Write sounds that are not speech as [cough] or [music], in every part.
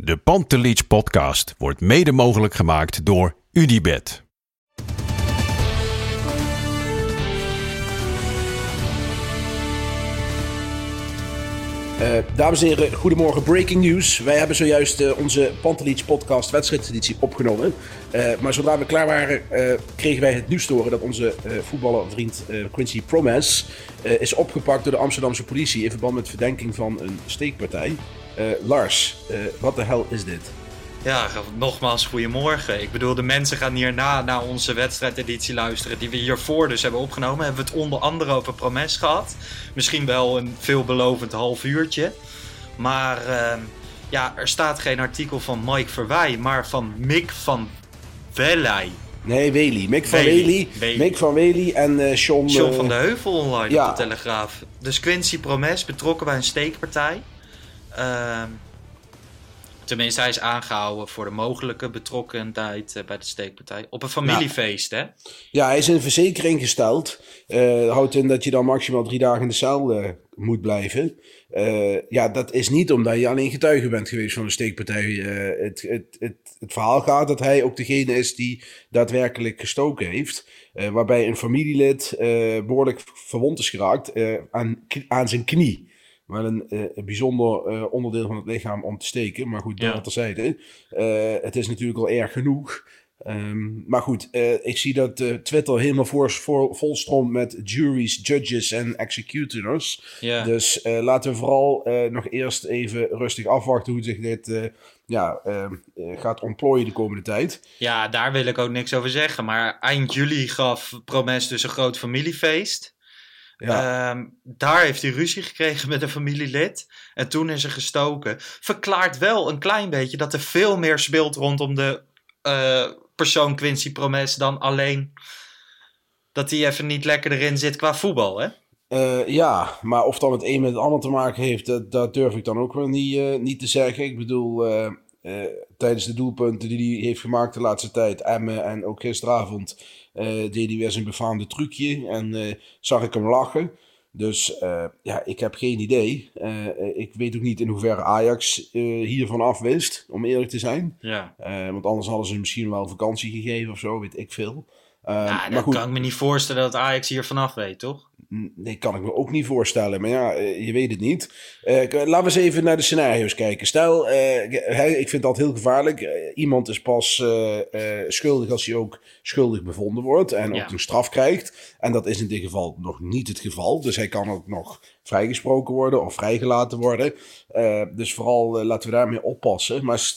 De Pantelich podcast wordt mede mogelijk gemaakt door UdiBet. Uh, dames en heren, goedemorgen. Breaking news. Wij hebben zojuist uh, onze Pantelich podcast wedstrijdeditie opgenomen. Uh, maar zodra we klaar waren, kregen wij het nieuws te horen dat onze voetballervriend Quincy Promes is opgepakt door de Amsterdamse politie in verband met verdenking van een steekpartij. Lars, wat de hel is dit? Ja, nogmaals, goedemorgen. Ik bedoel, de mensen gaan hierna naar onze wedstrijdeditie luisteren die we hiervoor dus hebben opgenomen. Hebben we het onder andere over Promes gehad. Misschien wel een veelbelovend half uurtje. Maar uh, ja, er staat geen artikel van Mike Verwij, maar van Mick van Wellij. Nee, Wely. Mick van Wely. Mick van Wely en uh, Sean... Sean van de Heuvel online ja. op de Telegraaf. Dus Quincy Promes betrokken bij een steekpartij. Uh, Tenminste, hij is aangehouden voor de mogelijke betrokkenheid uh, bij de steekpartij. Op een familiefeest, hè? Ja, hij is in verzekering gesteld. Uh, houdt in dat je dan maximaal drie dagen in de cel uh, moet blijven. ja, dat is niet omdat je alleen getuige bent geweest van de steekpartij. Het, het, het, het, verhaal gaat dat hij ook degene is die daadwerkelijk gestoken heeft. waarbij een familielid behoorlijk verwond is geraakt aan, aan zijn knie. Wel een, uh, bijzonder uh, onderdeel van het lichaam om te steken. Maar goed, dat ja. terzijde. Uh, het is natuurlijk al erg genoeg. Um, maar goed, ik zie dat Twitter helemaal voor, voor, volstroomt met juries, judges en executors. Ja. Dus laten we vooral nog eerst even rustig afwachten hoe zich dit ja, ehm, gaat ontplooien de komende tijd. Ja, daar wil ik ook niks over zeggen. Maar eind juli gaf Promes dus een groot familiefeest. Ja. Ehm, daar heeft hij ruzie gekregen met een familielid. En toen is er gestoken. Verklaart wel een klein beetje dat er veel meer speelt rondom de uh, persoon Quincy Promes dan alleen dat hij even niet lekker erin zit qua voetbal, hè? Uh, ja, maar of dan het een met het ander te maken heeft, dat, dat durf ik dan ook wel niet, uh, niet te zeggen. Ik bedoel, tijdens de doelpunten die hij heeft gemaakt de laatste tijd, Emmen en ook gisteravond, deed hij weer zijn befaamde trucje en uh, zag ik hem lachen. Dus uh, ja, ik heb geen idee. ik weet ook niet in hoeverre Ajax hiervan af wist, om eerlijk te zijn. Ja. want anders hadden ze misschien wel vakantie gegeven of zo, weet ik veel. Ja, maar goed. kan ik me niet voorstellen dat Ajax hier vanaf weet, toch? Nee, kan ik me ook niet voorstellen. Maar ja, eh, je weet het niet. Uh, laten we eens even naar de scenario's kijken. Stel, uh, ik vind dat heel gevaarlijk. iemand is pas schuldig als hij ook schuldig bevonden wordt. En ook een straf krijgt. En dat is in dit geval nog niet het geval. Dus hij kan ook nog vrijgesproken worden of vrijgelaten worden. dus vooral laten we daarmee oppassen. Maar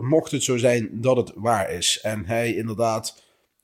mocht het zo zijn dat het waar is. En hij inderdaad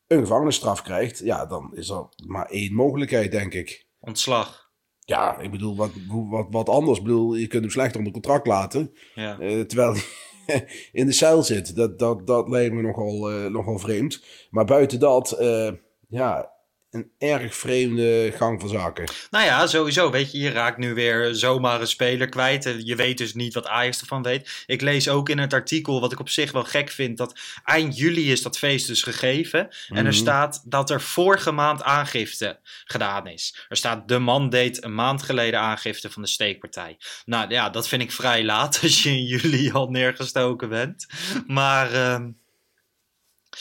een gevangenisstraf krijgt, ja, dan is er maar één mogelijkheid, denk ik. Ontslag. Ja, ik bedoel, wat, wat, wat anders. Ik bedoel, je kunt hem slecht onder contract laten. Ja. Uh, terwijl hij [laughs] in de cel zit. Dat, dat, dat lijkt me nogal, uh, nogal vreemd. Maar buiten dat, uh, ja, een erg vreemde gang van zaken. Nou ja, sowieso. Weet je, je raakt nu weer zomaar een speler kwijt. Je weet dus niet wat Ajax ervan weet. Ik lees ook in het artikel, wat ik op zich wel gek vind, dat eind juli is dat feest dus gegeven. En er mhm. staat dat er vorige maand aangifte gedaan is. Er staat, de man deed een maand geleden aangifte van de steekpartij. Nou ja, dat vind ik vrij laat [laughs] als je in juli al neergestoken bent. Maar... Uh,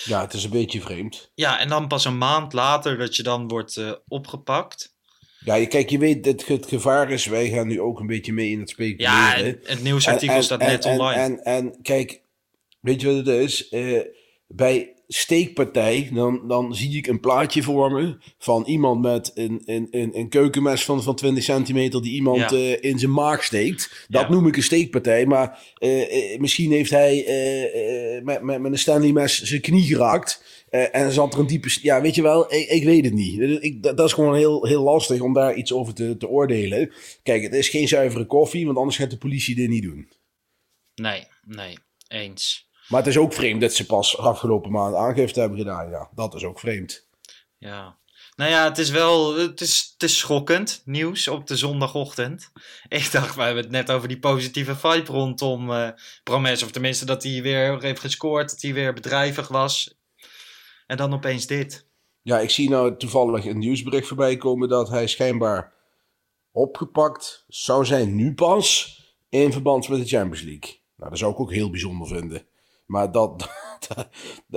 ja, het is een beetje vreemd. Ja, en dan pas een maand later dat je dan wordt uh, opgepakt. Ja, kijk, je weet dat het gevaar is. Wij gaan nu ook een beetje mee in het speculeren. Ja, het nieuwsartikel staat net online. En, en, kijk, weet je wat het is? Uh, bij steekpartij, dan, dan zie ik een plaatje voor me van iemand met een, een, een, een keukenmes van, van 20 centimeter die iemand uh, in zijn maag steekt. Dat noem ik een steekpartij, maar uh, misschien heeft hij met, met, met een Stanley mes zijn knie geraakt. en zat er een diepe... Ja, weet je wel, ik, ik weet het niet. Ik, dat, dat, is gewoon heel, heel lastig om daar iets over te, te oordelen. Kijk, het is geen zuivere koffie, want anders gaat de politie dit niet doen. Nee, nee. Eens. Maar het is ook vreemd dat ze pas afgelopen maand aangifte hebben gedaan. Ja, dat is ook vreemd. Ja. Nou ja, het is wel het is, het is schokkend nieuws op de zondagochtend. [laughs] Ik dacht, we hebben het net over die positieve vibe rondom uh, Promes. Of tenminste dat hij weer heeft gescoord, dat hij weer bedrijvig was. En dan opeens dit. Ja, ik zie nou toevallig een nieuwsbericht voorbij komen dat hij schijnbaar opgepakt zou zijn nu pas in verband met de Champions League. Nou, dat zou ik ook heel bijzonder vinden. Maar dat, [laughs] dat,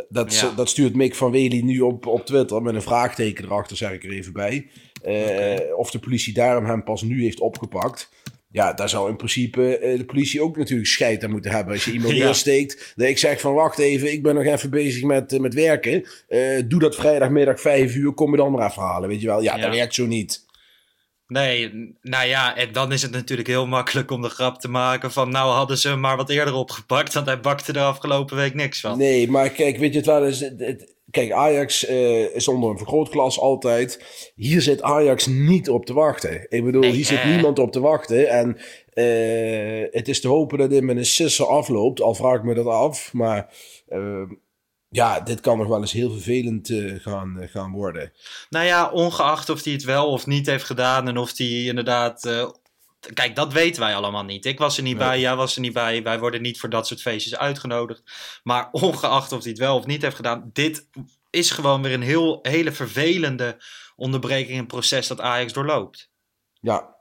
dat, dat stuurt Mick van Wely nu op, op Twitter met een vraagteken erachter, zeg ik er even bij. Uh, Of de politie daarom hem pas nu heeft opgepakt. Ja, daar zou in principe uh, de politie ook natuurlijk scheid aan moeten hebben. Als je iemand [laughs] ja. neersteekt, dat ik zeg van wacht even, ik ben nog even bezig met, uh, met werken. doe dat vrijdagmiddag vijf uur, kom je dan maar even halen, weet je wel. Ja, ja. dat werkt zo niet. Nee, nou ja, en dan is het natuurlijk heel makkelijk om de grap te maken van... nou hadden ze hem maar wat eerder opgepakt, want hij bakte er afgelopen week niks van. Nee, maar kijk, weet je het wel, het, kijk, Ajax uh, is onder een vergrootglas altijd. Hier zit Ajax niet op te wachten. Ik bedoel, nee, hier zit niemand op te wachten. En uh, het is te hopen dat dit met een sisser afloopt, al vraag ik me dat af. Maar... Uh, ja, dit kan nog wel eens heel vervelend uh, gaan, uh, gaan worden. Nou ja, ongeacht of hij het wel of niet heeft gedaan en of hij inderdaad. Uh, kijk, dat weten wij allemaal niet. Ik was er niet nee. bij, jij was er niet bij. Wij worden niet voor dat soort feestjes uitgenodigd. Maar ongeacht of hij het wel of niet heeft gedaan, dit is gewoon weer een heel, hele vervelende onderbreking in het proces dat Ajax doorloopt. Ja,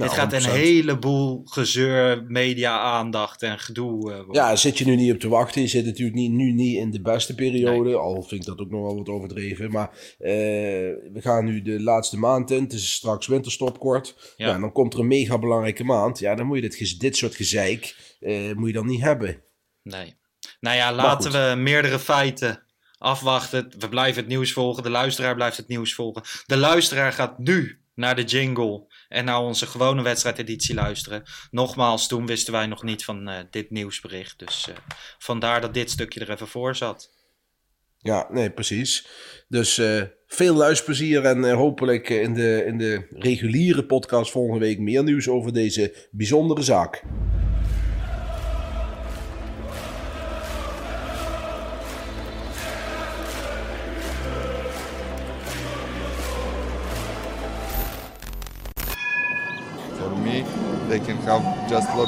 dit gaat een heleboel gezeur, media-aandacht en gedoe. Uh, ja, zit je nu niet op te wachten. Je zit natuurlijk niet, nu niet in de beste periode. Nee. Al vind ik dat ook nog wel wat overdreven. Maar uh, we gaan nu de laatste maand in. Het is straks winterstop kort. Ja. ja dan komt er een mega belangrijke maand. Ja, dan moet je dit, dit soort gezeik uh, moet je dan niet hebben. Nee. Nou ja, laten we meerdere feiten afwachten. We blijven het nieuws volgen. De luisteraar blijft het nieuws volgen. De luisteraar gaat nu naar de jingle en naar onze gewone wedstrijdeditie luisteren. Nogmaals, toen wisten wij nog niet van uh, dit nieuwsbericht. Dus uh, vandaar dat dit stukje er even voor zat. Ja, nee, precies. Dus uh, veel luisterplezier en hopelijk in de, in de reguliere podcast volgende week meer nieuws over deze bijzondere zaak.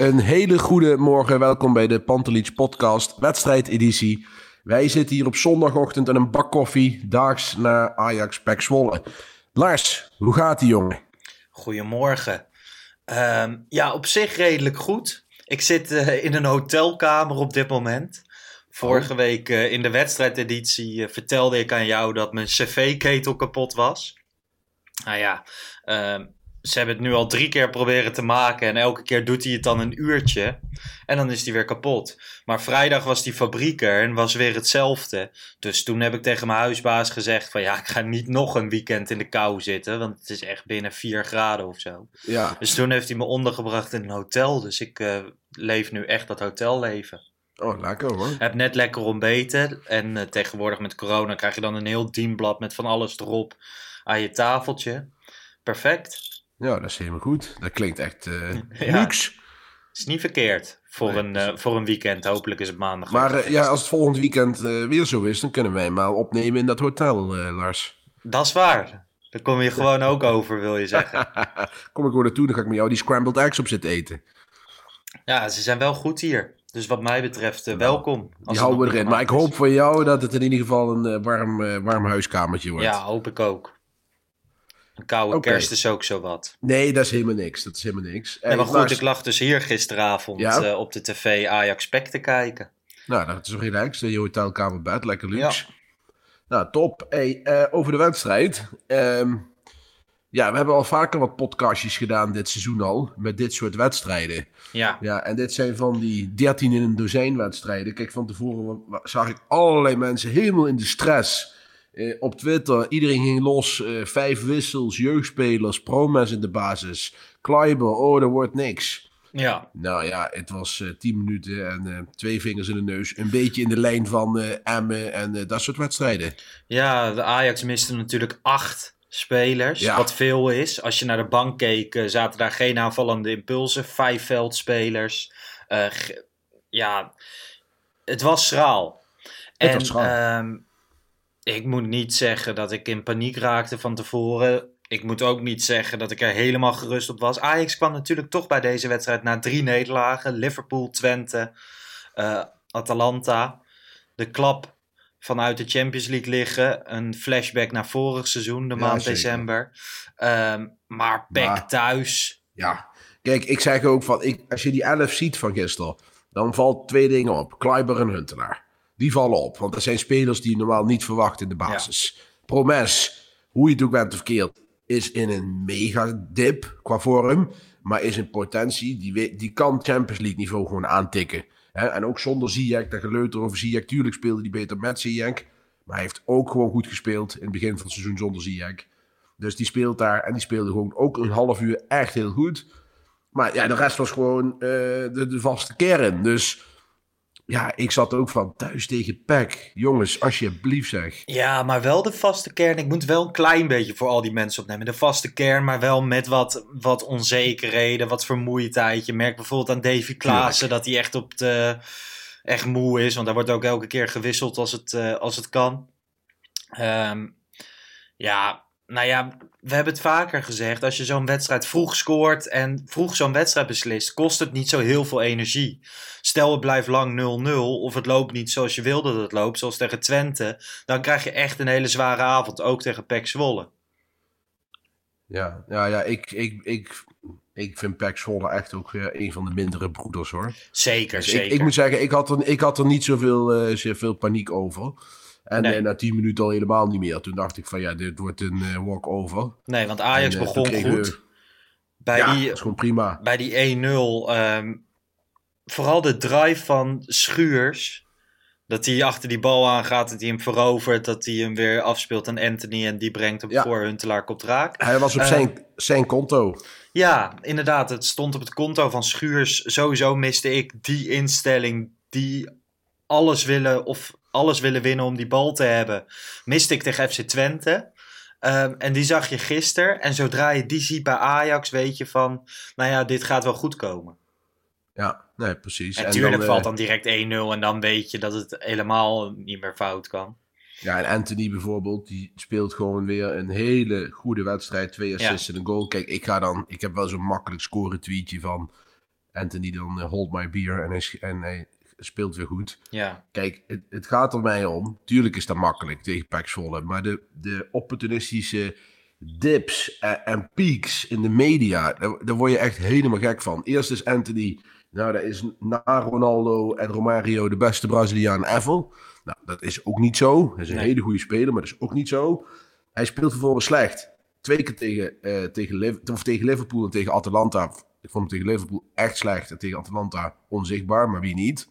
Een hele goede morgen. Welkom bij de Pantelich Podcast, wedstrijdeditie. Wij zitten hier op zondagochtend aan een bak koffie, daags naar Ajax Pek Zwolle. Lars, hoe gaat die jongen? Goedemorgen. Um, ja, op zich redelijk goed. Ik zit uh, in een hotelkamer op dit moment. Vorige oh. week uh, in de wedstrijdeditie uh, vertelde ik aan jou dat mijn cv-ketel kapot was. Nou ja, um, ze hebben het nu al drie keer proberen te maken en elke keer doet hij het dan een uurtje en dan is hij weer kapot. Maar vrijdag was die fabriek er en was weer hetzelfde. Dus toen heb ik tegen mijn huisbaas gezegd van ja, ik ga niet nog een weekend in de kou zitten, want het is echt binnen 4 graden of zo. Ja. Dus toen heeft hij me ondergebracht in een hotel, dus ik uh, leef nu echt dat hotelleven. Oh, lekker hoor. Heb net lekker ontbeten en uh, tegenwoordig met corona krijg je dan een heel dienblad met van alles erop aan je tafeltje. Perfect. Ja, dat is helemaal goed. Dat klinkt echt uh, [laughs] ja. luxe. Is niet verkeerd voor, nee, een, uh, voor een weekend. Hopelijk is het maandag. Maar uh, ja, als het volgend weekend weer zo is, dan kunnen wij maar opnemen in dat hotel, Lars. Dat is waar. Daar kom je gewoon ook over, wil je zeggen. [laughs] kom ik gewoon naartoe, dan ga ik met jou die scrambled eggs op zitten eten. Ja, ze zijn wel goed hier. Dus wat mij betreft, uh, welkom. Die houden we erin. Maar ik hoop voor jou dat het in ieder geval een uh, warm, uh, warm huiskamertje wordt. Ja, hoop ik ook. Een koude okay. kerst is ook zo wat. Nee, dat is helemaal niks. Dat is helemaal niks. Ja, maar goed, ik lag dus hier gisteravond ja? uh, op de tv Ajax Spek te kijken. Nou, dat is relaxed. Je hotelkamer bed, lekker luxe. Ja. Nou, top. Hey, uh, over de wedstrijd. Um, Ja, we hebben al vaker wat podcastjes gedaan dit seizoen al. Met dit soort wedstrijden. Ja. Ja, en dit zijn van die 13 in een dozijn wedstrijden. Kijk, van tevoren zag ik allerlei mensen helemaal in de stress. Eh, op Twitter, iedereen ging los. eh, vijf wissels, jeugdspelers, promes in de basis. Kleiber, oh, er wordt niks. Ja. Nou ja, het was eh 10 minuten en twee vingers in de neus. Een beetje in de lijn van Emmen en dat soort wedstrijden. Ja, de Ajax miste natuurlijk acht spelers. Ja. Wat veel is. Als je naar de bank keek, zaten daar geen aanvallende impulsen. Vijf veldspelers. Ja, het was schraal. Het en was schraal. Ik moet niet zeggen dat ik in paniek raakte van tevoren. Ik moet ook niet zeggen dat ik er helemaal gerust op was. Ajax kwam natuurlijk toch bij deze wedstrijd na drie nederlagen. Liverpool, Twente, eh, Atalanta. De klap vanuit de Champions League liggen. Een flashback naar vorig seizoen, de Ja, maand zeker. december. Ehm, maar Maar- thuis. Ja, kijk, ik zeg ook van, ik, als je die 11 ziet van gisteren, dan valt twee dingen op. Kleiber en Huntelaar. Die vallen op, want dat zijn spelers die je normaal niet verwacht in de basis. Promes, hoe je het ook bent of keert, is in een mega dip qua vorm, maar is in potentie, die, die kan Champions League niveau gewoon aantikken. En ook zonder Ziyech, dat geleuter over Ziyech, tuurlijk speelde hij beter met Ziyech, maar hij heeft ook gewoon goed gespeeld in het begin van het seizoen zonder Ziyech. Dus die speelt daar en die speelde gewoon ook een half uur echt heel goed. Maar ja, de rest was gewoon eh, de, de vaste kern. Dus ja, ik zat ook van thuis tegen PEC. Jongens, alsjeblieft zeg. Ja, maar wel de vaste kern. Ik moet wel een klein beetje voor al die mensen opnemen. De vaste kern, maar wel met wat, wat onzekerheden, wat vermoeidheid. Je merkt bijvoorbeeld aan Davy Klaassen dat hij echt op de echt moe is. Want daar wordt ook elke keer gewisseld als het, eh, als het kan. Ehm, ja, nou ja, we hebben het vaker gezegd. Als je zo'n wedstrijd vroeg scoort en vroeg zo'n wedstrijd beslist, kost het niet zo heel veel energie. Stel het blijft lang 0-0 of het loopt niet zoals je wilde dat het loopt, zoals tegen Twente. Dan krijg je echt een hele zware avond, ook tegen PEC Zwolle. Ja, ja, ja ik, ik, ik, ik vind PEC Zwolle echt ook weer een van de mindere broeders hoor. Zeker, Dus zeker. ik, ik moet zeggen, ik had er, ik had er niet zoveel, eh, zoveel paniek over. En Nee. eh, na 10 minuten al helemaal niet meer. Toen dacht ik van ja, dit wordt een eh, walk-over. Nee, want Ajax En, eh, begon goed. we- Bij ja, die, is gewoon prima. bij die 1-0, ehm, vooral de drive van Schuurs. Dat hij achter die bal aangaat, dat hij hem verovert, dat hij hem weer afspeelt aan Anthony en die brengt hem Ja. voor Huntelaar komt raak. Hij was op zijn, zijn konto. Ja, inderdaad. Het stond op het konto van Schuurs. Sowieso miste ik die instelling, die alles willen of alles willen winnen om die bal te hebben. Miste ik tegen FC Twente. Ehm, en die zag je gisteren. En zodra je die ziet bij Ajax, weet je van, nou ja, dit gaat wel goed komen. Ja, nee, precies. En natuurlijk dan, valt eh, dan direct 1-0 en dan weet je dat het helemaal niet meer fout kan. Ja, en Anthony bijvoorbeeld, die speelt gewoon weer een hele goede wedstrijd. Twee assists en een goal. Kijk, ik ga dan, ik heb wel zo'n makkelijk scoren tweetje van Anthony dan eh, hold my beer en hij, en hij speelt weer goed. Ja, Kijk, het, het gaat er mij om. Tuurlijk is dat makkelijk tegen Pax Zwolle, maar de, de opportunistische dips en, en peaks in de media, daar, daar word je echt helemaal gek van. Eerst is Anthony, nou dat is na Ronaldo en Romario de beste Braziliaan ever. Nou, dat is ook niet zo. Hij is een Nee. hele goede speler, maar dat is ook niet zo. Hij speelt vervolgens slecht. Twee keer tegen, tegen, Liv- of tegen Liverpool en tegen Atalanta. Ik vond hem tegen Liverpool echt slecht. En tegen Atalanta onzichtbaar, maar wie niet?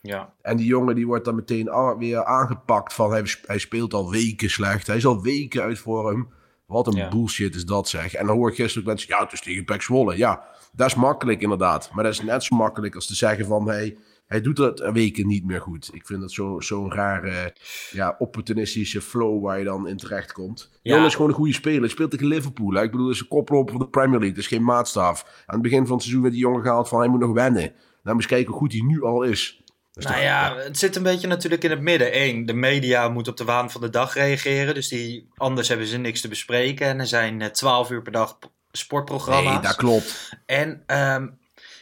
Ja. En die jongen die wordt dan meteen weer aangepakt van hij, hij speelt al weken slecht. Hij is al weken uit vorm. Wat een Ja. bullshit is dat zeg. En dan hoor ik gisteren mensen, ja het is tegen Pek Zwolle. Ja, dat is makkelijk inderdaad. Maar dat is net zo makkelijk als te zeggen van hij, hij doet het weken niet meer goed. Ik vind dat zo- zo'n rare ja, opportunistische flow waar je dan in terecht komt. Ja. Jongen is gewoon een goede speler. Hij speelt tegen Liverpool. Hè. Ik bedoel, dat is een koploper van de Premier League. Dat is geen maatstaf. Aan het begin van het seizoen werd die jongen gehaald van hij moet nog wennen. Nou, moet eens kijken hoe goed hij nu al is. Is Nou toch- ja, het zit een beetje natuurlijk in het midden. Eén, de media moet op de waan van de dag reageren. Dus die, anders hebben ze niks te bespreken. En er zijn eh, 12 uur per dag sportprogramma's. Nee, dat klopt. En ehm,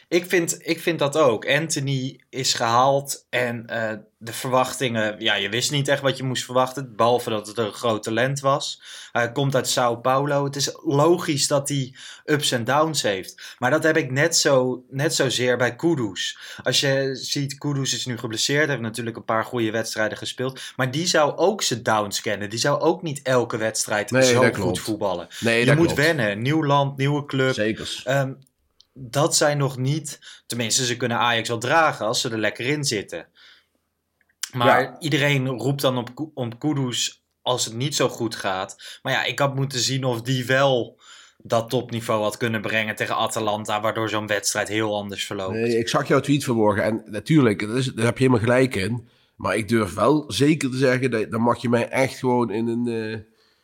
Ik vind, ik vind dat ook. Anthony is gehaald en eh, de verwachtingen... Ja, je wist niet echt wat je moest verwachten. Behalve dat het een groot talent was. Hij komt uit Sao Paulo. Het is logisch dat hij ups en downs heeft. Maar dat heb ik net, zo, net zozeer bij Kudus. Als je ziet, Kudus is nu geblesseerd. Heeft natuurlijk een paar goede wedstrijden gespeeld. Maar die zou ook zijn downs kennen. Die zou ook niet elke wedstrijd Nee, zo goed klopt. voetballen. Nee, je moet klopt. wennen. Nieuw land, nieuwe club. Zeker. Ehm, dat zijn nog niet. Tenminste, ze kunnen Ajax wel dragen als ze er lekker in zitten. Maar Ja. iedereen roept dan op, om Kudus als het niet zo goed gaat. Maar ja, ik had moeten zien of die wel dat topniveau had kunnen brengen tegen Atalanta. Waardoor zo'n wedstrijd heel anders verloopt. Nee, ik zag jouw tweet vanmorgen en natuurlijk, daar heb je helemaal gelijk in. Maar ik durf wel zeker te zeggen, dat, dan mag je mij echt gewoon in een, eh,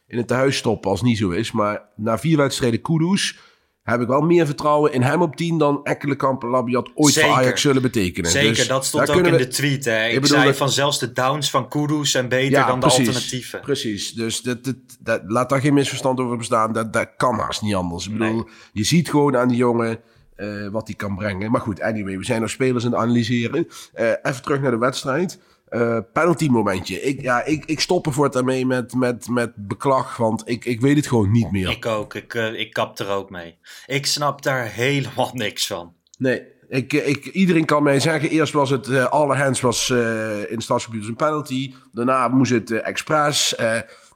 in een tehuis stoppen als het niet zo is. Maar na vier wedstrijden Kudus heb ik wel meer vertrouwen in hem op 10 dan Ekkelenkamp en Labiat ooit Zeker. voor Ajax zullen betekenen. Zeker, Dus dat stond ook in de we- tweet. Hè. Ik, bedoel zei dat- van zelfs de downs van Kudus zijn beter dan de alternatieven. Precies, dus dat, dat, dat- laat daar geen misverstand over bestaan. Dat, dat kan haast niet anders. Ik bedoel, je ziet gewoon aan die jongen eh, wat hij kan brengen. Maar goed, anyway, we zijn nog spelers aan het analyseren. Eh, even terug naar de wedstrijd. Eh penalty momentje. Ik, ja, ik, ik stop er voortaan mee met, met, met beklag, want ik, ik weet het gewoon niet meer. Ik ook, ik, eh, ik kap er ook mee. Ik snap daar [laughs] helemaal niks van. Nee, ik, ik, iedereen kan mij zeggen, eerst was het eh alle hands was in stadsgebied een penalty. Daarna moest het expres.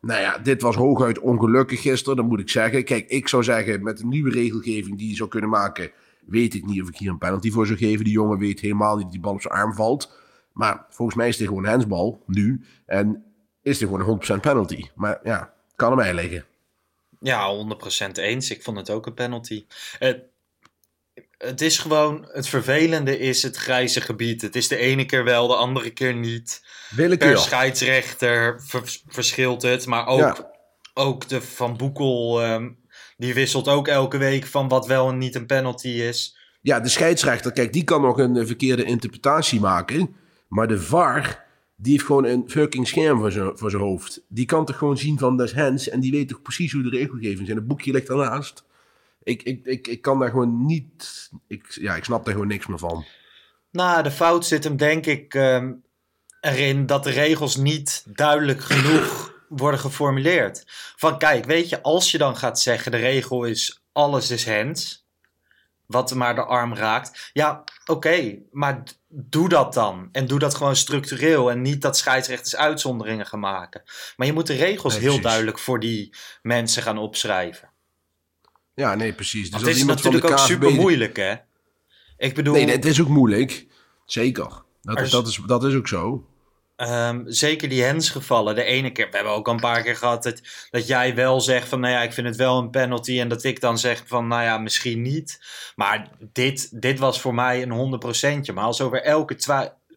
Nou ja, dit was hooguit ongelukkig gisteren, dat moet ik zeggen. Kijk, ik zou zeggen, met een nieuwe regelgeving die je zou kunnen maken, weet ik niet of ik hier een penalty voor zou geven. Die jongen weet helemaal niet dat die bal op zijn arm valt. Maar volgens mij is dit gewoon een handsbal, nu. En is dit gewoon een 100% penalty. Maar ja, kan mij liggen. Ja, 100% eens. Ik vond het ook een penalty. Het, het is gewoon, het vervelende is het grijze gebied. Het is de ene keer wel, de andere keer niet. Willekeur. Per scheidsrechter vers- verschilt het. Maar ook, Ja. ook de Van Boekel, ehm, die wisselt ook elke week van wat wel en niet een penalty is. Ja, de scheidsrechter, kijk, die kan nog een eh, verkeerde interpretatie maken. Maar de VAR, die heeft gewoon een fucking scherm voor zijn, voor zijn hoofd. Die kan toch gewoon zien van, dat is hands. En die weet toch precies hoe de regelgeving zijn. Het boekje ligt daarnaast. Ik, ik, ik, ik kan daar gewoon niet... Ik, ja, ik snap daar gewoon niks meer van. Nou, de fout zit hem denk ik ehm, erin dat de regels niet duidelijk genoeg [clears throat] worden geformuleerd. Van kijk, weet je, als je dan gaat zeggen de regel is alles is hands, wat maar de arm raakt. Ja, oké, maar doe dat dan. En doe dat gewoon structureel en niet dat scheidsrechters uitzonderingen gaan maken. Maar je moet de regels Nee, heel duidelijk voor die mensen gaan opschrijven. Ja, nee, precies. Dus het is natuurlijk ook KVB super moeilijk, hè? Ik bedoel... Nee, het is ook moeilijk. Zeker. Dat, Er is- dat, is, dat is ook zo. Ehm, zeker die hensgevallen. De ene keer, we hebben ook al een paar keer gehad dat, dat jij wel zegt van, nou ja, ik vind het wel een penalty. En dat ik dan zeg van, nou ja, misschien niet. Maar dit, dit was voor mij een 100%. Maar als over elke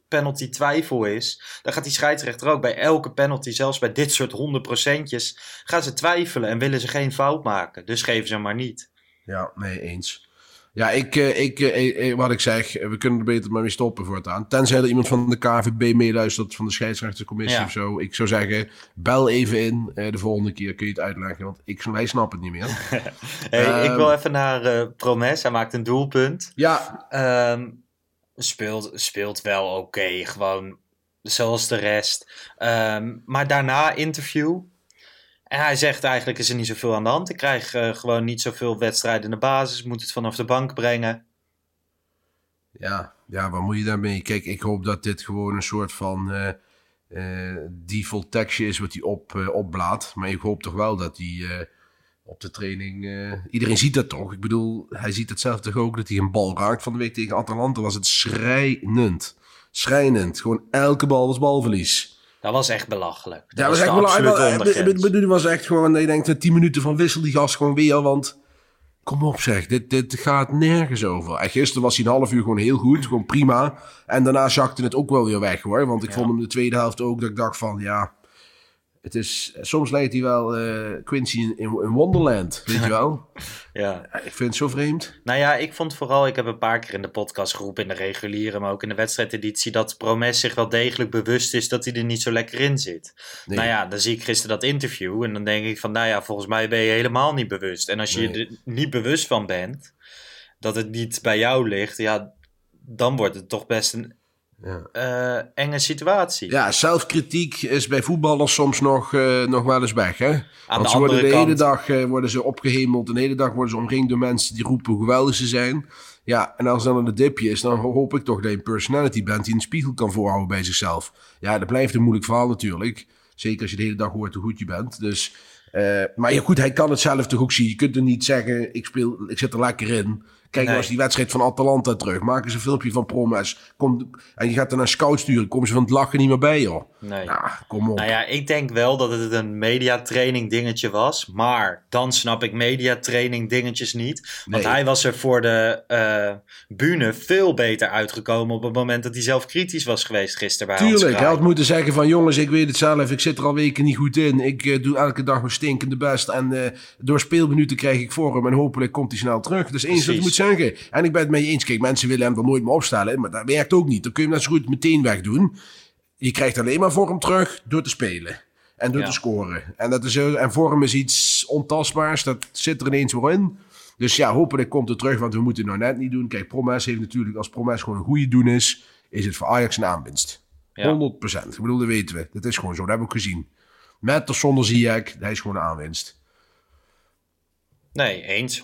penalty twijfel is, dan gaat die scheidsrechter ook bij elke penalty, zelfs bij dit soort 100%'jes, gaan ze twijfelen en willen ze geen fout maken. Dus geven ze maar niet. Ja, nee, eens. Ja, ik, eh, ik, eh, eh, wat ik zeg, we kunnen er beter maar mee stoppen voortaan. Tenzij er iemand van de KVB meeluistert, van de scheidsrechtercommissie Ja. of zo. Ik zou zeggen, bel even in. de volgende keer kun je het uitleggen, want ik, wij snappen het niet meer. [laughs] Hey, ik Ehm. wil even naar Promes. Hij maakt een doelpunt. ja, Ehm, speelt, speelt wel oké, gewoon zoals de rest. Ehm, maar daarna interview. En hij zegt eigenlijk is er niet zoveel aan de hand. Ik krijg eh, gewoon niet zoveel wedstrijden in de basis. Moet het vanaf de bank brengen. ja, ja, wat moet je daarmee? Kijk, ik hoop dat dit gewoon een soort van eh, default tekstje is wat hij op, opblaat. Maar ik hoop toch wel dat hij op de training... iedereen ziet dat toch? Ik bedoel, hij ziet het zelf toch ook dat hij een bal raakt. Van de week tegen Atalanta was het schrijnend. Schrijnend. Gewoon elke bal was balverlies. Dat was echt belachelijk. Dat Ja, was was echt de Het ondergrens. bedoeling was echt gewoon. dat Je denkt, 10 minuten van wissel die gast gewoon weer. Want kom op, zeg. Dit, dit gaat nergens over. En gisteren was hij een half uur gewoon heel goed. Gewoon prima. En daarna zakte het ook wel weer weg hoor. Want ik Ja. vond hem de tweede helft ook. Dat ik dacht van ja. Het is, soms lijkt hij wel eh, Quincy in, Wonderland. Weet je wel? [laughs] Ja. Ik vind het zo vreemd. Nou ja, ik vond vooral, ik heb een paar keer in de podcast geroepen, in de reguliere, maar ook in de wedstrijdeditie, dat Promes zich wel degelijk bewust is dat hij er niet zo lekker in zit. Nee. Nou ja, dan zie ik gisteren dat interview en dan denk ik van, nou ja, volgens mij ben je helemaal niet bewust. En als je Nee. er niet bewust van bent, dat het niet bij jou ligt, ja, dan wordt het toch best een Ja. eh, enge situatie. Ja, zelfkritiek is bij voetballers soms nog, eh, nog wel eens weg. Hè? Aan Want de ze worden de andere hele kant, dag eh, worden ze opgehemeld. En de hele dag worden ze omringd door mensen die roepen hoe geweldig ze zijn. Ja, en als dan een dipje is, dan hoop ik toch dat je een personality bent die een spiegel kan voorhouden bij zichzelf. Ja, dat blijft een moeilijk verhaal natuurlijk. Zeker als je de hele dag hoort hoe goed je bent. Dus, eh, maar ja, goed, hij kan het zelf toch ook zien. Je kunt er niet zeggen, ik, speel, ik zit er lekker in. Kijk nou eens die wedstrijd van Atalanta terug. Maak eens een filmpje van Promes. Kom, en je gaat er naar scout sturen. Komen ze van het lachen niet meer bij, joh. nee. Ja, kom op. Nou ja, ik denk wel dat het een mediatraining dingetje was. Maar dan snap ik mediatraining dingetjes niet. Want Nee. hij was er voor de eh bühne veel beter uitgekomen op het moment dat hij zelf kritisch was geweest gisteren bij Tuurlijk, hij had moeten zeggen van jongens, ik weet het zelf, ik zit er al weken niet goed in. Ik eh, doe elke dag mijn stinkende best en eh, door speelminuten krijg ik vorm en hopelijk komt hij snel terug. Dat is eens je moet. Zeggen. En ik ben het met je eens, kijk, mensen willen hem er nooit meer opstellen, maar dat werkt ook niet. Dan kun je hem net zo goed meteen wegdoen. Je krijgt alleen maar vorm terug door te spelen. En door Ja. te scoren. En, dat is, eh, en vorm is iets ontastbaars, dat zit er ineens weer in. Dus ja, hopelijk komt het terug, want we moeten het nou net niet doen. Kijk, Promes heeft natuurlijk, als Promes gewoon een goede doen is, is het voor Ajax een aanwinst. Ja. 100%. Ik bedoel, dat weten we. Dat is gewoon zo. Dat hebben we gezien. Met of zonder Ziyech, hij is gewoon een aanwinst. Nee, eens, 100%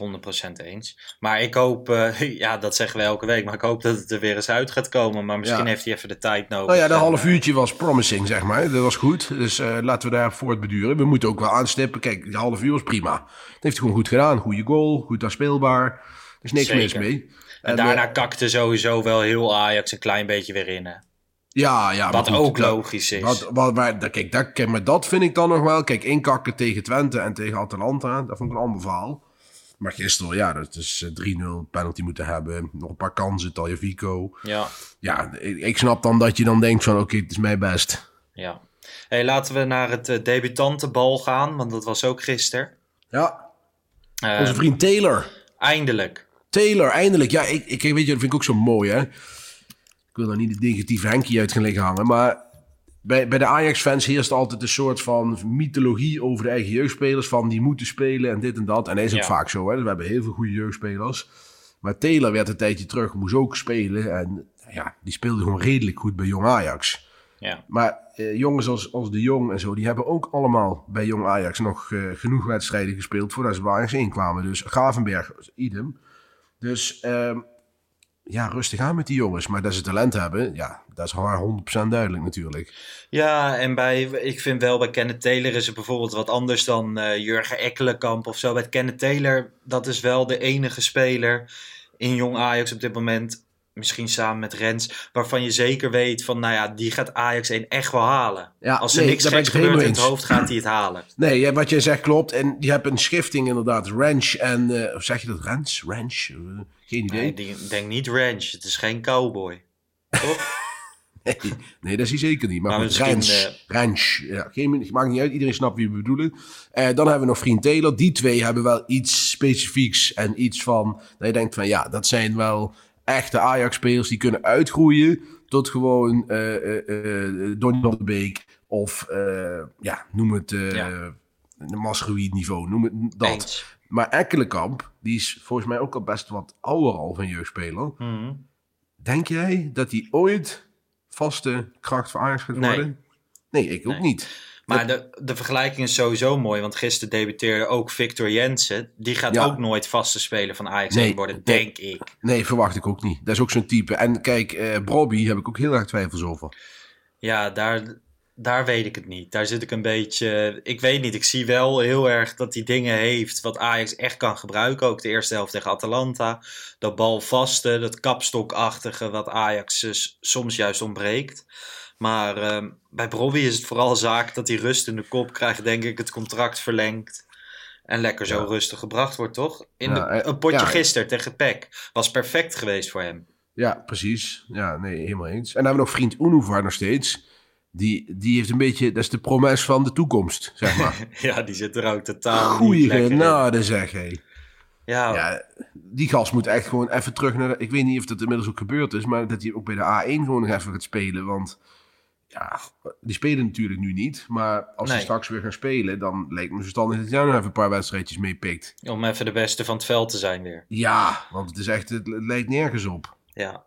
eens. Maar ik hoop, eh, [laughs] ja, dat zeggen we elke week, maar ik hoop dat het er weer eens uit gaat komen. Maar misschien Ja. heeft hij even de tijd nodig. Nou ja, de En, half eh, uurtje was promising, zeg maar. Dat was goed. Dus eh, laten we daar voortbeduren. We moeten ook wel aanstippen. Kijk, die half uur was prima. Dat heeft hij gewoon goed gedaan. Goede goal, goed aanspeelbaar. Er is niks Zeker. mis mee. En, En, daarna kakte sowieso wel heel Ajax een klein beetje weer in. Hè? Ja, ja. Wat goed, ook dat- logisch is. Wat, wat, maar, dat- kijk, dat, kijk, maar dat vind ik dan nog wel. Kijk, inkakken tegen Twente en tegen Atalanta, dat vond ik een ander verhaal. Maar gisteren, ja, dat is eh, 3-0 penalty moeten hebben. Nog een paar kansen, Taljavico. Ja, Ja, ik, ik snap dan dat je dan denkt van, oké, het is mijn best. ja. Hey, laten we naar het eh, debutantenbal gaan, want dat was ook gisteren. Ja, Eh, onze vriend Taylor. eindelijk. Taylor, eindelijk. Ja, ik, ik weet je, dat vind ik ook zo mooi, hè. Ik wil daar niet de negatieve Henkie uit gaan liggen hangen, maar bij, bij de Ajax-fans heerst altijd een soort van mythologie over de eigen jeugdspelers, van die moeten spelen en dit en dat. En dat is ook Ja. vaak zo, hè. Dus we hebben heel veel goede jeugdspelers. Maar Taylor werd een tijdje terug, moest ook spelen en ja, die speelde gewoon redelijk goed bij Jong Ajax. Ja, Maar eh, jongens als, als De Jong en zo, die hebben ook allemaal bij Jong Ajax nog eh, genoeg wedstrijden gespeeld voordat ze bij Ajax inkwamen. Dus Gravenberg, idem. Dus ehm, ja, rustig aan met die jongens. Maar dat ze talent hebben, ja, dat is haar 100% duidelijk natuurlijk. ja en bij, ik vind wel bij Kenneth Taylor is het bijvoorbeeld wat anders dan eh, Jurgen Ekkelenkamp of zo. Bij Kenneth Taylor, dat is wel de enige speler in Jong Ajax op dit moment, misschien samen met Rens, waarvan je zeker weet van, nou ja, die gaat Ajax 1 echt wel halen. Ja, Als er nee, niks geks gebeurt in het hoofd, gaat hij het halen. [clears throat] Nee, wat jij zegt klopt. En die hebben een schifting inderdaad. Ranch en, of zeg je dat? Ranch? Ranch? Geen idee. Nee, denk niet ranch, het is geen cowboy. Toch? [laughs] Nee, nee, dat is hij zeker niet. Maar, Maar goed, Rens, eh, Rens, ja, geen, maakt niet uit. Iedereen snapt wie we bedoelen. Eh, dan hebben we nog Vriend Taylor. Die twee hebben wel iets specifieks en iets van... Dat je denkt van ja, dat zijn wel echte Ajax-spelers die kunnen uitgroeien tot gewoon eh, Donny van de Beek of ja, noem het Ja. een Masroïd niveau, noem het dat. Eens. Maar Ekkelenkamp, die is volgens mij ook al best wat ouder al van jeugdspeler. Mhm. Denk jij dat hij ooit vaste kracht voor Ajax gaat Nee. worden? Nee, ik ook Nee. niet. Maar de, de vergelijking is sowieso mooi, want gisteren debuteerde ook Victor Jensen. Die gaat Ja. ook nooit vaste speler van Ajax Nee, 1 worden, nee. denk ik. Nee, verwacht ik ook niet. Dat is ook zo'n type. En kijk, eh Brobby heb ik ook heel erg twijfels over. Ja, daar, daar weet ik het niet. Daar zit ik een beetje... Ik weet niet, ik zie wel heel erg dat hij dingen heeft wat Ajax echt kan gebruiken. Ook de eerste helft tegen Atalanta. Dat balvaste, dat kapstokachtige wat Ajax soms juist ontbreekt. Maar ehm, bij Brobby is het vooral zaak dat hij rust in de kop krijgt, denk ik, het contract verlengt. En lekker zo Ja. rustig gebracht wordt, toch? In de, eh, een potje ja. gisteren tegen PEC was perfect geweest voor hem. Ja, precies. Ja, nee, helemaal eens. En dan hebben we nog vriend Unuvar nog steeds. Die, die heeft een beetje, dat is de promes van de toekomst, zeg maar. [laughs] Ja, die zit er ook totaal Goeie genade, zeg hé. Ja, Ja, die gast moet echt gewoon even terug naar de, Ik weet niet of dat inmiddels ook gebeurd is, maar dat hij ook bij de A1 gewoon nog even gaat spelen. Want ja, die spelen natuurlijk nu niet. Maar als Nee. ze straks weer gaan spelen, dan lijkt me verstandig dat jij nog even een paar wedstrijdjes meepikt. Om even de beste van het veld te zijn weer. Ja, want het is echt, het, het lijkt nergens op. Ja.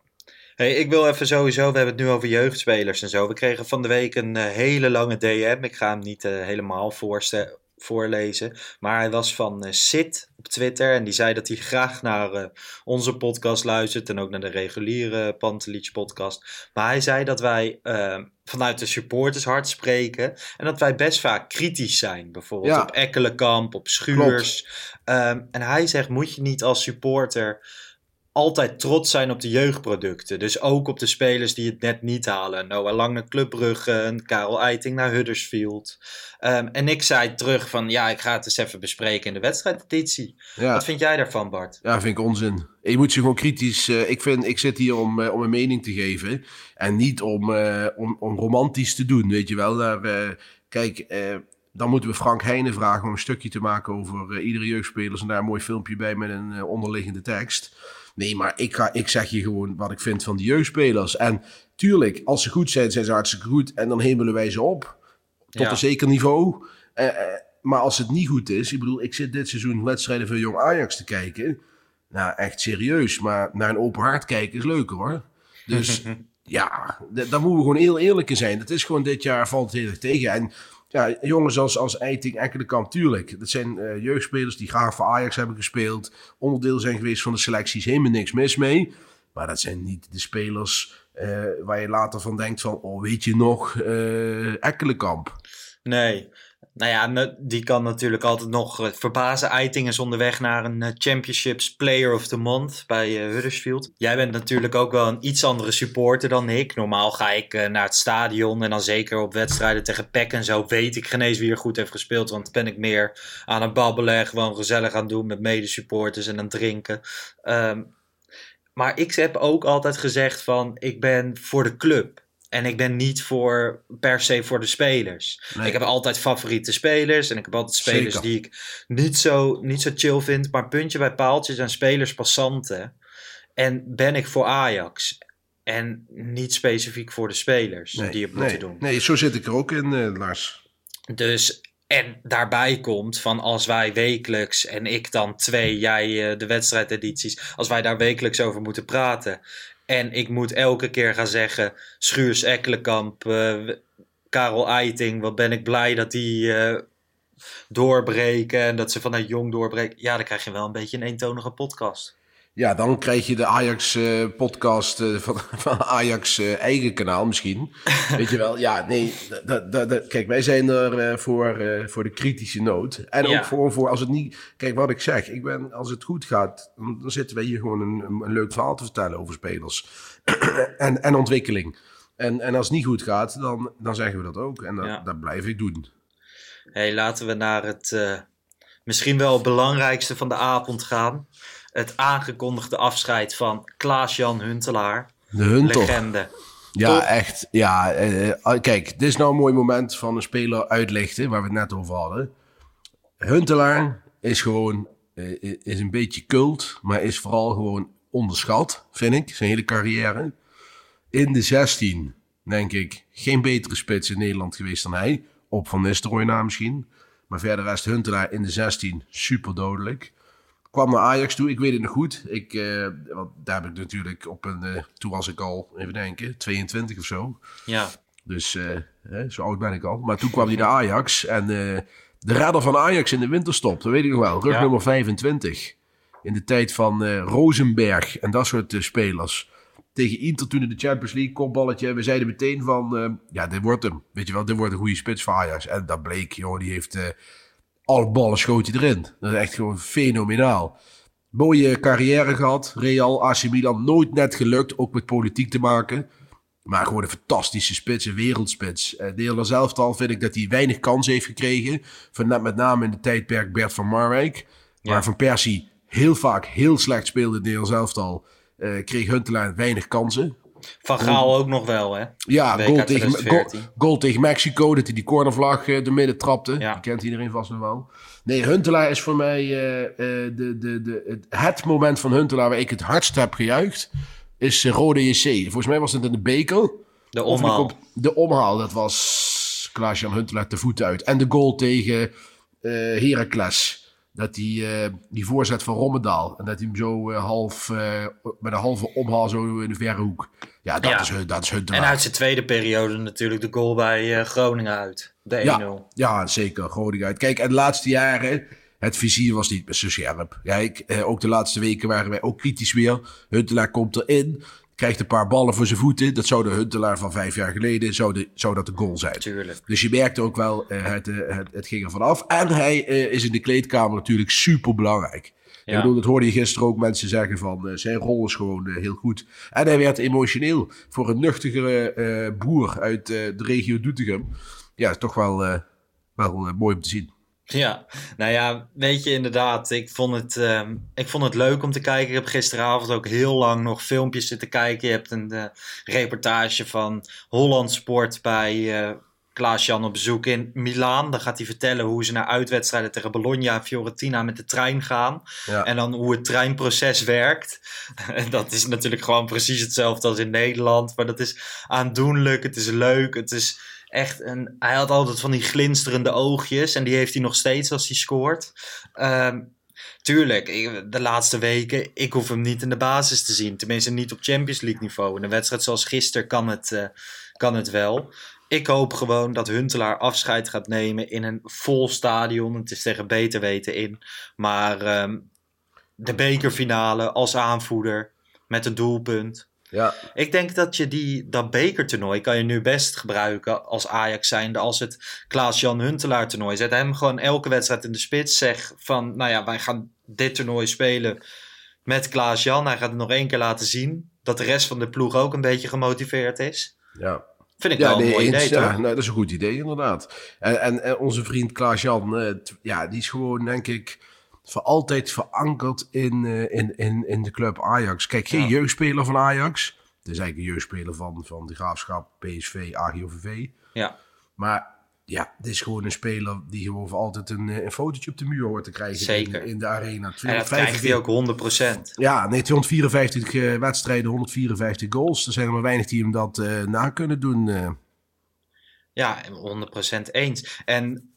Hey, ik wil even sowieso, we hebben het nu over jeugdspelers en zo. We kregen van de week een eh, hele lange DM. Ik ga hem niet eh, helemaal voorlezen. Maar hij was van Sid op Twitter. En die zei dat hij graag naar onze podcast luistert. En ook naar de reguliere Pantelich podcast. Maar hij zei dat wij vanuit de supportershart spreken. En dat wij best vaak kritisch zijn. Bijvoorbeeld Ja. op Ekkelenkamp, op Schuurs. Ehm, en hij zegt, moet je niet als supporter altijd trots zijn op de jeugdproducten. Dus ook op de spelers die het net niet halen. Noah Lang naar Club Brugge, Karel Eiting naar Huddersfield. Ehm, en ik zei terug van, ja, ik ga het eens even bespreken in de wedstrijdeditie. Ja. Wat vind jij daarvan, Bart? Ja, vind ik onzin. Je moet ze gewoon kritisch. eh, ik, vind, ik zit hier om, eh, om een mening te geven. En niet om, eh, om, om romantisch te doen, weet je wel. Daar, kijk, dan moeten we Frank Heijnen vragen om een stukje te maken over iedere jeugdspeler. En daar een mooi filmpje bij met een onderliggende tekst. Nee, maar ik, ga, ik zeg je gewoon wat ik vind van die jeugdspelers. En tuurlijk, als ze goed zijn, zijn ze hartstikke goed. En dan hemelen wij ze op. Tot Ja. een zeker niveau. Eh, eh, maar als het niet goed is, ik bedoel, ik zit dit seizoen wedstrijden van Jong Ajax te kijken. Nou, echt serieus. Maar naar een open hart kijken is leuker hoor. Dus [laughs] ja, daar moeten we gewoon heel eerlijk in zijn. Het is gewoon dit jaar valt het heel erg tegen. En ja, jongens als, als Eiting, Ekkelenkamp, tuurlijk. Dat zijn eh, jeugdspelers die graag voor Ajax hebben gespeeld. Onderdeel zijn geweest van de selecties. Helemaal niks mis mee. Maar dat zijn niet de spelers eh, waar je later van denkt van... Oh, weet je nog, eh Ekkelenkamp. Nee. Nou ja, die kan natuurlijk altijd nog eh, verbazen. Eiting is onderweg naar een eh, Championships Player of the Month bij eh, Huddersfield. Jij bent natuurlijk ook wel een iets andere supporter dan ik. Normaal ga ik naar het stadion en dan zeker op wedstrijden tegen PEC en zo weet ik geen eens wie er goed heeft gespeeld. Want ben ik meer aan het babbelen en gewoon gezellig aan het doen met medesupporters en aan het drinken. Ehm, maar ik heb ook altijd gezegd van ik ben voor de club. En ik ben niet voor, per se voor de spelers. Nee. Ik heb altijd favoriete spelers. En ik heb altijd spelers Zeker. die ik niet zo, niet zo chill vind. Maar puntje bij paaltje zijn spelers passanten. En ben ik voor Ajax. En niet specifiek voor de spelers die het moeten nee, doen. Nee, zo zit ik er ook in, eh, Lars. Dus, en daarbij komt van als wij wekelijks, en ik dan twee, jij eh, de wedstrijdedities, als wij daar wekelijks over moeten praten. En ik moet elke keer gaan zeggen, Schuurs Ekkelenkamp, eh, Karel Eiting, wat ben ik blij dat die eh, doorbreken en dat ze vanuit jong doorbreken. Ja, dan krijg je wel een beetje een eentonige podcast. Ja, dan krijg je de Ajax-podcast van, [laughs] van Ajax eh, eigen kanaal misschien. [laughs] Weet je wel, ja, nee. kijk, wij zijn er eh, voor, eh, voor de kritische noot. En Ja. ook voor, voor als het niet... Kijk, wat ik zeg, ik ben, als het goed gaat, dan, dan zitten wij hier gewoon een, een, leuk verhaal te vertellen over spelers. [clears throat] en, en ontwikkeling. En, en als het niet goed gaat, dan, dan zeggen we dat ook. En dat, Ja. dat blijf ik doen. Hey, laten we naar het eh, misschien wel het belangrijkste van de avond gaan. Het aangekondigde afscheid van Klaas-Jan Huntelaar. De hun toch? Legende. Ja, Top. echt. Ja, eh, kijk, dit is nou een mooi moment van een speler uitlichten, waar we het net over hadden. Huntelaar is gewoon, eh, is een beetje cult, maar is vooral gewoon onderschat, vind ik, zijn hele carrière. In de 16, denk ik, geen betere spits in Nederland geweest dan hij. Op Van Nistelrooy na misschien. Maar verder rest Huntelaar in de 16 super dodelijk. Kwam naar Ajax toe, ik weet het nog goed. Ik, eh, want daar heb ik natuurlijk op een, eh, toen was ik al, even denken, 22 of zo. Ja. Dus eh, hè, zo oud ben ik al. Maar toen kwam hij naar Ajax. En de redder van Ajax in de winterstop, dat weet ik nog wel. Rug Ja. nummer 25. In de tijd van Rosenberg en dat soort spelers. Tegen Inter toen in de Champions League, kopballetje. We zeiden meteen van, ja, dit wordt hem. Weet je wel, dit wordt een goede spits voor Ajax. En dat bleek, joh, die heeft alle ballen schoot hij erin. Dat is echt gewoon fenomenaal. Mooie carrière gehad. Real, AC Milan, nooit net gelukt. Ook met politiek te maken. Maar gewoon een fantastische spits, een wereldspits. Uh, Nederlands elftal vind ik dat hij weinig kans heeft gekregen. Van, net met name in de tijdperk Bert van Marwijk. Waar Van Persie heel vaak heel slecht speelde in het Nederlands elftal. eh, kreeg Huntelaar weinig kansen. Van Gaal ook nog wel, hè? Ja, goal tegen, goal, 2014. goal tegen Mexico, dat hij die cornervlag eh, door midden trapte. Ja. Die kent iedereen vast nog wel. Nee, Huntelaar is voor mij eh, eh, de, de, de, het, het moment van Huntelaar waar ik het hardst heb gejuicht. Is Rode JC. Volgens mij was het in de beker. De omhaal. komt de omhaal, dat was Klaas-Jan Huntelaar de voet uit. En de goal tegen eh Heracles. Dat die, eh, die voorzet van Rommedaal. En dat hij hem zo eh, half, eh, met een halve omhaal zo in de verre hoek. Ja, dat, Ja. Is, Hun- dat is En Huntelaar. uit zijn tweede periode natuurlijk de goal bij Groningen uit. De 1-0. Ja, ja, zeker. Groningen uit. Kijk, en de laatste jaren, het vizier was niet meer zo scherp. Kijk, ook de laatste weken waren wij ook kritisch weer. Huntelaar komt erin, krijgt een paar ballen voor zijn voeten. Dat zou de Huntelaar van vijf jaar geleden, zou, de, zou dat de goal zijn. Tuurlijk. Dus je merkte ook wel, eh, het, eh, het, het ging er vanaf. En hij eh, is in de kleedkamer natuurlijk super belangrijk. Ja. Ik bedoel, dat hoorde je gisteren ook mensen zeggen van zijn rol is gewoon heel goed. En hij werd emotioneel voor een nuchtigere eh broer uit de regio Doetinchem. Ja, toch wel, wel mooi om te zien. Ja, nou ja, weet je inderdaad, ik vond, het, ehm, ik vond het leuk om te kijken. Ik heb gisteravond ook heel lang nog filmpjes zitten kijken. Je hebt een eh, reportage van Holland Sport bij eh Klaas-Jan op bezoek in Milaan. Dan gaat hij vertellen hoe ze naar uitwedstrijden tegen Bologna en Fiorentina met de trein gaan. Ja. En dan hoe het treinproces werkt. En [laughs] dat is natuurlijk gewoon precies hetzelfde als in Nederland. Maar dat is aandoenlijk, het is leuk, het is echt een... Hij had altijd van die glinsterende oogjes en die heeft hij nog steeds als hij scoort. Ehm, tuurlijk, de laatste weken, ik hoef hem niet in de basis te zien. Tenminste niet op Champions League niveau. In een wedstrijd zoals gisteren kan het, eh, kan het wel. Ik hoop gewoon dat Huntelaar afscheid gaat nemen in een vol stadion. Het is tegen beter weten in. Maar ehm, de bekerfinale als aanvoerder met een doelpunt. Ja, Ik denk dat je die, dat bekertoernooi kan je nu best gebruiken als Ajax zijnde als het Klaas-Jan Huntelaar toernooi. Zet hem gewoon elke wedstrijd in de spits. Zeg van, nou ja, wij gaan dit toernooi spelen met Klaas-Jan. Hij gaat het nog één keer laten zien. Dat de rest van de ploeg ook een beetje gemotiveerd is. ja. Vind ik Ja, wel een nee, mooi eens, idee, ja, nou, dat is een goed idee, inderdaad. En, en, en onze vriend Klaas-Jan, eh, ja, die is gewoon, denk ik, voor altijd verankerd in, eh, in, in, in de club Ajax. Kijk, geen Ja. jeugdspeler van Ajax. Het is eigenlijk een jeugdspeler van, van de Graafschap, PSV, AGOVV. Ja. Maar ja, het is gewoon een speler die gewoon voor altijd een, eh, een fotootje op de muur hoort te krijgen Zeker. In, in de arena. En dat 245 krijgt hij ook 100%. Ja, nee, 254 eh, wedstrijden, 154 goals. Er zijn er maar weinig die hem dat eh, na kunnen doen. eh. Ja, 100% eens. En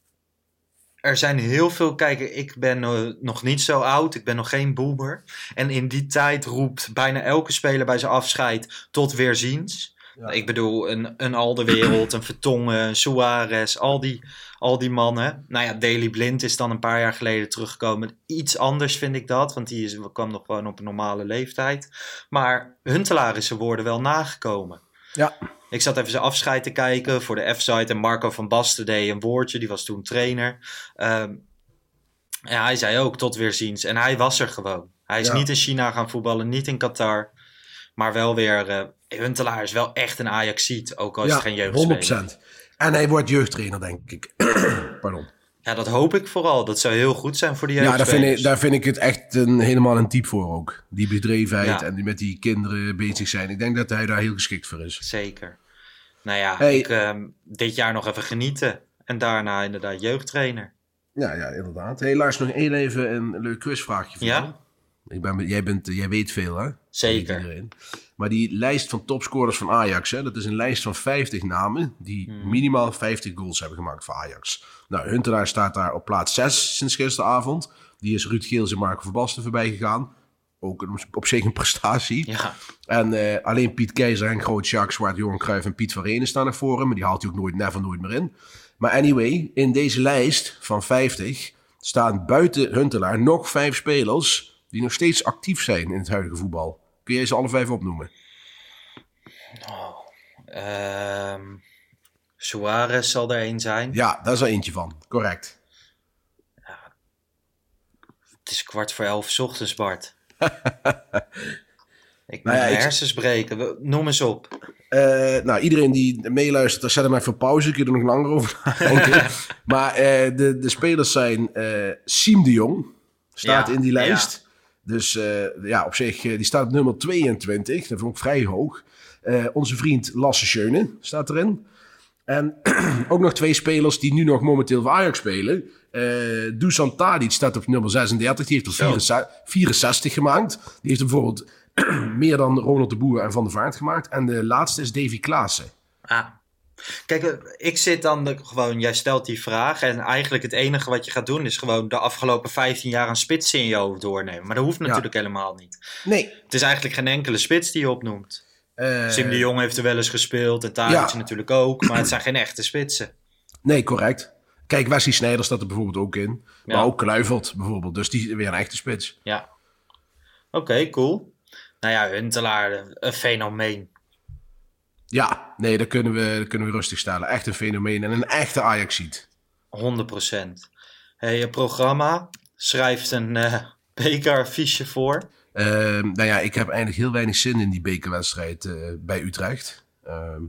er zijn heel veel. Kijk, ik ben eh, nog niet zo oud. Ik ben nog geen boomer. En in die tijd roept bijna elke speler bij zijn afscheid tot weerziens. Ja. Ik bedoel, een, een Alderwereld, een Vertongen, een Suarez, al die, al die mannen. Nou ja, Daley Blind is dan een paar jaar geleden teruggekomen. Iets anders vind ik dat, want die is, kwam nog gewoon op een normale leeftijd. Maar Huntelaar is zijn woorden wel nagekomen. Ja. Ik zat even zijn afscheid te kijken voor de F-site en Marco van Basten deed een woordje, die was toen trainer. Ehm, ja, hij zei ook tot weerziens en hij was er gewoon. Hij is Ja. niet in China gaan voetballen, niet in Qatar, maar wel weer... eh Huntelaar is wel echt een Ajaxiet, ook al is het geen jeugdspeler. 100%. En hij wordt jeugdtrainer, denk ik. [clears throat] Pardon. Ja, dat hoop ik vooral. Dat zou heel goed zijn voor de Ja, daar vind, ik, daar vind ik het echt een, helemaal een type voor ook. Die bedrevenheid Ja. en die met die kinderen bezig zijn. Ik denk dat hij daar heel geschikt voor is. Zeker. Nou ja, Hey. ik, ehm, dit jaar nog even genieten. En daarna inderdaad jeugdtrainer. Ja, ja, inderdaad. Helaas nog heel even een leuk quizvraagje voor Ja? Ik ben, jij, bent, jij weet veel, hè? Zeker. Maar die lijst van topscorers van Ajax, hè, dat is een lijst van 50 namen die Mhm. minimaal 50 goals hebben gemaakt voor Ajax. Nou, Huntelaar staat daar op plaats 6 sinds gisteravond. Die is Ruud Geels en Marco Verbasten voorbij gegaan. Ook een- op zich een [laughs] prestatie. Ja, En eh, alleen Piet Keizer en Groot Jacques, Zwart, Johan Cruijff en Piet van Renen staan er voor hem. Maar die haalt hij ook nooit, never nooit meer in. Maar anyway, in deze lijst van 50 staan buiten Huntelaar nog vijf spelers die nog steeds actief zijn in het huidige voetbal. Kun jij ze alle vijf opnoemen? Ehm Suarez zal er één zijn. Ja, daar is er eentje van. Correct. Het is kwart voor elf 's ochtends, Bart. [laughs] ik moet Nou ja, mijn ik- hersens breken. Noem eens op. Eh, nou, iedereen die meeluistert, zet hem even pauze. Kun je er nog langer over [laughs] nadenken. [laughs] maar eh, de, de spelers zijn eh Siem de Jong. Staat Ja, in die lijst. Dus eh, ja, op zich, eh, die staat op nummer 22. Dat vond ik vrij hoog. Eh, onze vriend Lasse Schöne staat erin. En [clears throat] ook nog twee spelers die nu nog momenteel voor Ajax spelen. Eh Dusan Tadic staat op nummer 36. Die heeft er Zo. 64, 64 gemaakt. Die heeft er bijvoorbeeld [clears throat] meer dan Ronald de Boer en Van der Vaart gemaakt. En de laatste is Davy Klaassen. Ah. Kijk, eh, ik zit dan de- gewoon, jij stelt die vraag en eigenlijk het enige wat je gaat doen is gewoon de afgelopen 15 jaar een spits in je hoofd doornemen. Maar dat hoeft natuurlijk helemaal niet. Nee. Het is eigenlijk geen enkele spits die je opnoemt. Eh, Sim de Jong heeft er wel eens gespeeld en Tadic Ja. natuurlijk ook, maar het zijn geen echte spitsen. Nee, correct. Kijk, Wesley Sneijder staat er bijvoorbeeld ook in. Ja. Maar ook Kluivert bijvoorbeeld. Dus die is weer een echte spits. Ja. Oké, cool. Nou ja, Huntelaar, een fenomeen. Ja, nee, dat kunnen we, dat kunnen we rustig stellen. Echt een fenomeen en een echte Ajaxiet. 100%. Hey, je programma schrijft een [laughs] bekeraffiche voor. Ehm, nou ja, ik heb eigenlijk heel weinig zin in die bekerwedstrijd eh, bij Utrecht. Ehm,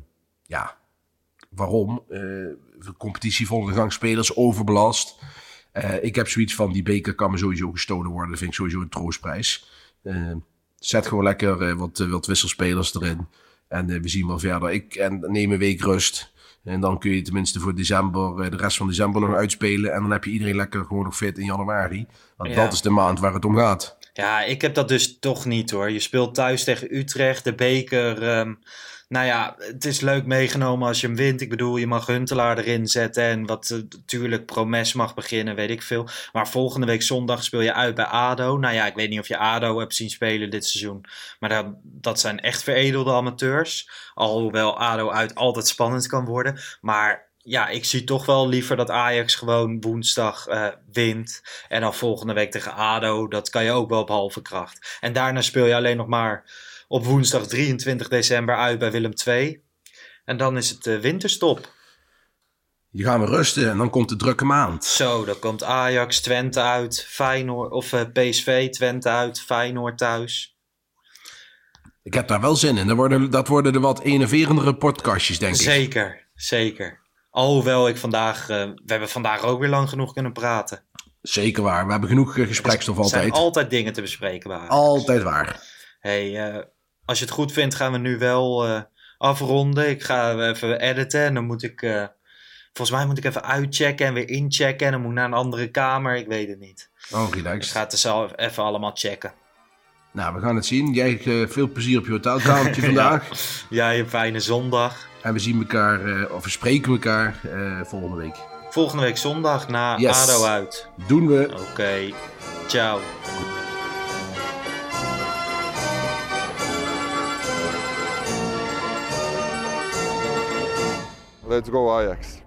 ja, waarom? Eh, competitie volgende gang spelers overbelast. Ik heb zoiets van, die beker kan me sowieso gestolen worden. Dat vind ik sowieso een troostprijs. Ehm, zet gewoon lekker wat, wat wisselspelers erin. En eh, we zien wel verder. Ik, en neem een week rust. En dan kun je tenminste voor december, eh, de rest van december nog uitspelen. En dan heb je iedereen lekker gewoon nog fit in januari. Want Ja. dat is de maand waar het om gaat. Ja, ik heb dat dus toch niet hoor. Je speelt thuis tegen Utrecht, de beker. ehm, nou ja, het is leuk meegenomen als je hem wint. Ik bedoel, je mag Huntelaar erin zetten en wat eh, natuurlijk Promes mag beginnen, weet ik veel. Maar volgende week zondag speel je uit bij ADO. Nou ja, ik weet niet of je ADO hebt zien spelen dit seizoen. Maar dat, dat zijn echt veredelde amateurs. Alhoewel ADO uit altijd spannend kan worden. Maar ja, ik zie toch wel liever dat Ajax gewoon woensdag eh, wint. En dan volgende week tegen ADO, dat kan je ook wel op halve kracht. En daarna speel je alleen nog maar op woensdag 23 december uit bij Willem II. En dan is het winterstop. Je gaan we rusten en dan komt de drukke maand. Zo, dan komt Ajax, Twente uit, Feyenoord, of eh, PSV, Twente uit, Feyenoord thuis. Ik heb daar wel zin in. Dat worden, dat worden de wat enerverendere podcastjes, denk ik. Zeker, zeker. Alhoewel ik vandaag, eh, we hebben vandaag ook weer lang genoeg kunnen praten. Zeker waar. We hebben genoeg eh, gesprekstof Er zijn altijd. altijd dingen te bespreken waren. Altijd waar. Hey, als je het goed vindt, gaan we nu wel eh, afronden. Ik ga even editen en dan moet ik. eh, volgens mij moet ik even uitchecken en weer inchecken. En dan moet ik naar een andere kamer. Ik weet het niet. Oh, Ik relax. ga het zelf even allemaal checken. Nou, we gaan het zien. Jij eh, veel plezier op je hotelkamertje [laughs] vandaag. Jij een fijne zondag. En we zien elkaar, of we spreken elkaar volgende week. Volgende week zondag na Yes. ADO uit. Doen we. Oké, ciao. Let's go Ajax.